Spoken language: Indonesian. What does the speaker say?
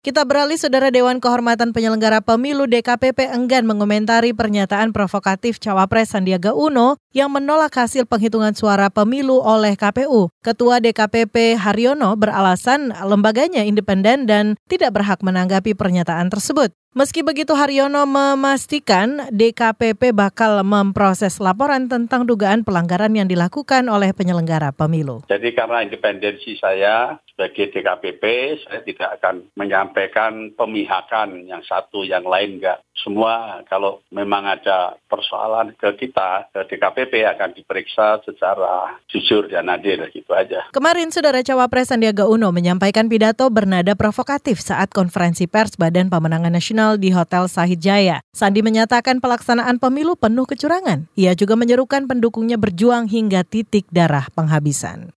Kita beralih, Saudara Dewan Kehormatan Penyelenggara Pemilu DKPP enggan mengomentari pernyataan provokatif Cawapres Sandiaga Uno yang menolak hasil penghitungan suara pemilu oleh KPU. Ketua DKPP Haryono beralasan lembaganya independen dan tidak berhak menanggapi pernyataan tersebut. Meski begitu Haryono memastikan DKPP bakal memproses laporan tentang dugaan pelanggaran yang dilakukan oleh penyelenggara pemilu. Jadi karena independensi saya sebagai DKPP, saya tidak akan menyampaikan pemihakan yang satu yang lain enggak. Semua kalau memang ada persoalan ke kita, ke DKPP akan diperiksa secara jujur dan adil gitu aja. Kemarin Saudara Cawapres Sandiaga Uno menyampaikan pidato bernada provokatif saat konferensi pers Badan Pemenangan Nasional di Hotel Sahid Jaya. Sandi menyatakan pelaksanaan pemilu penuh kecurangan. Ia juga menyerukan pendukungnya berjuang hingga titik darah penghabisan.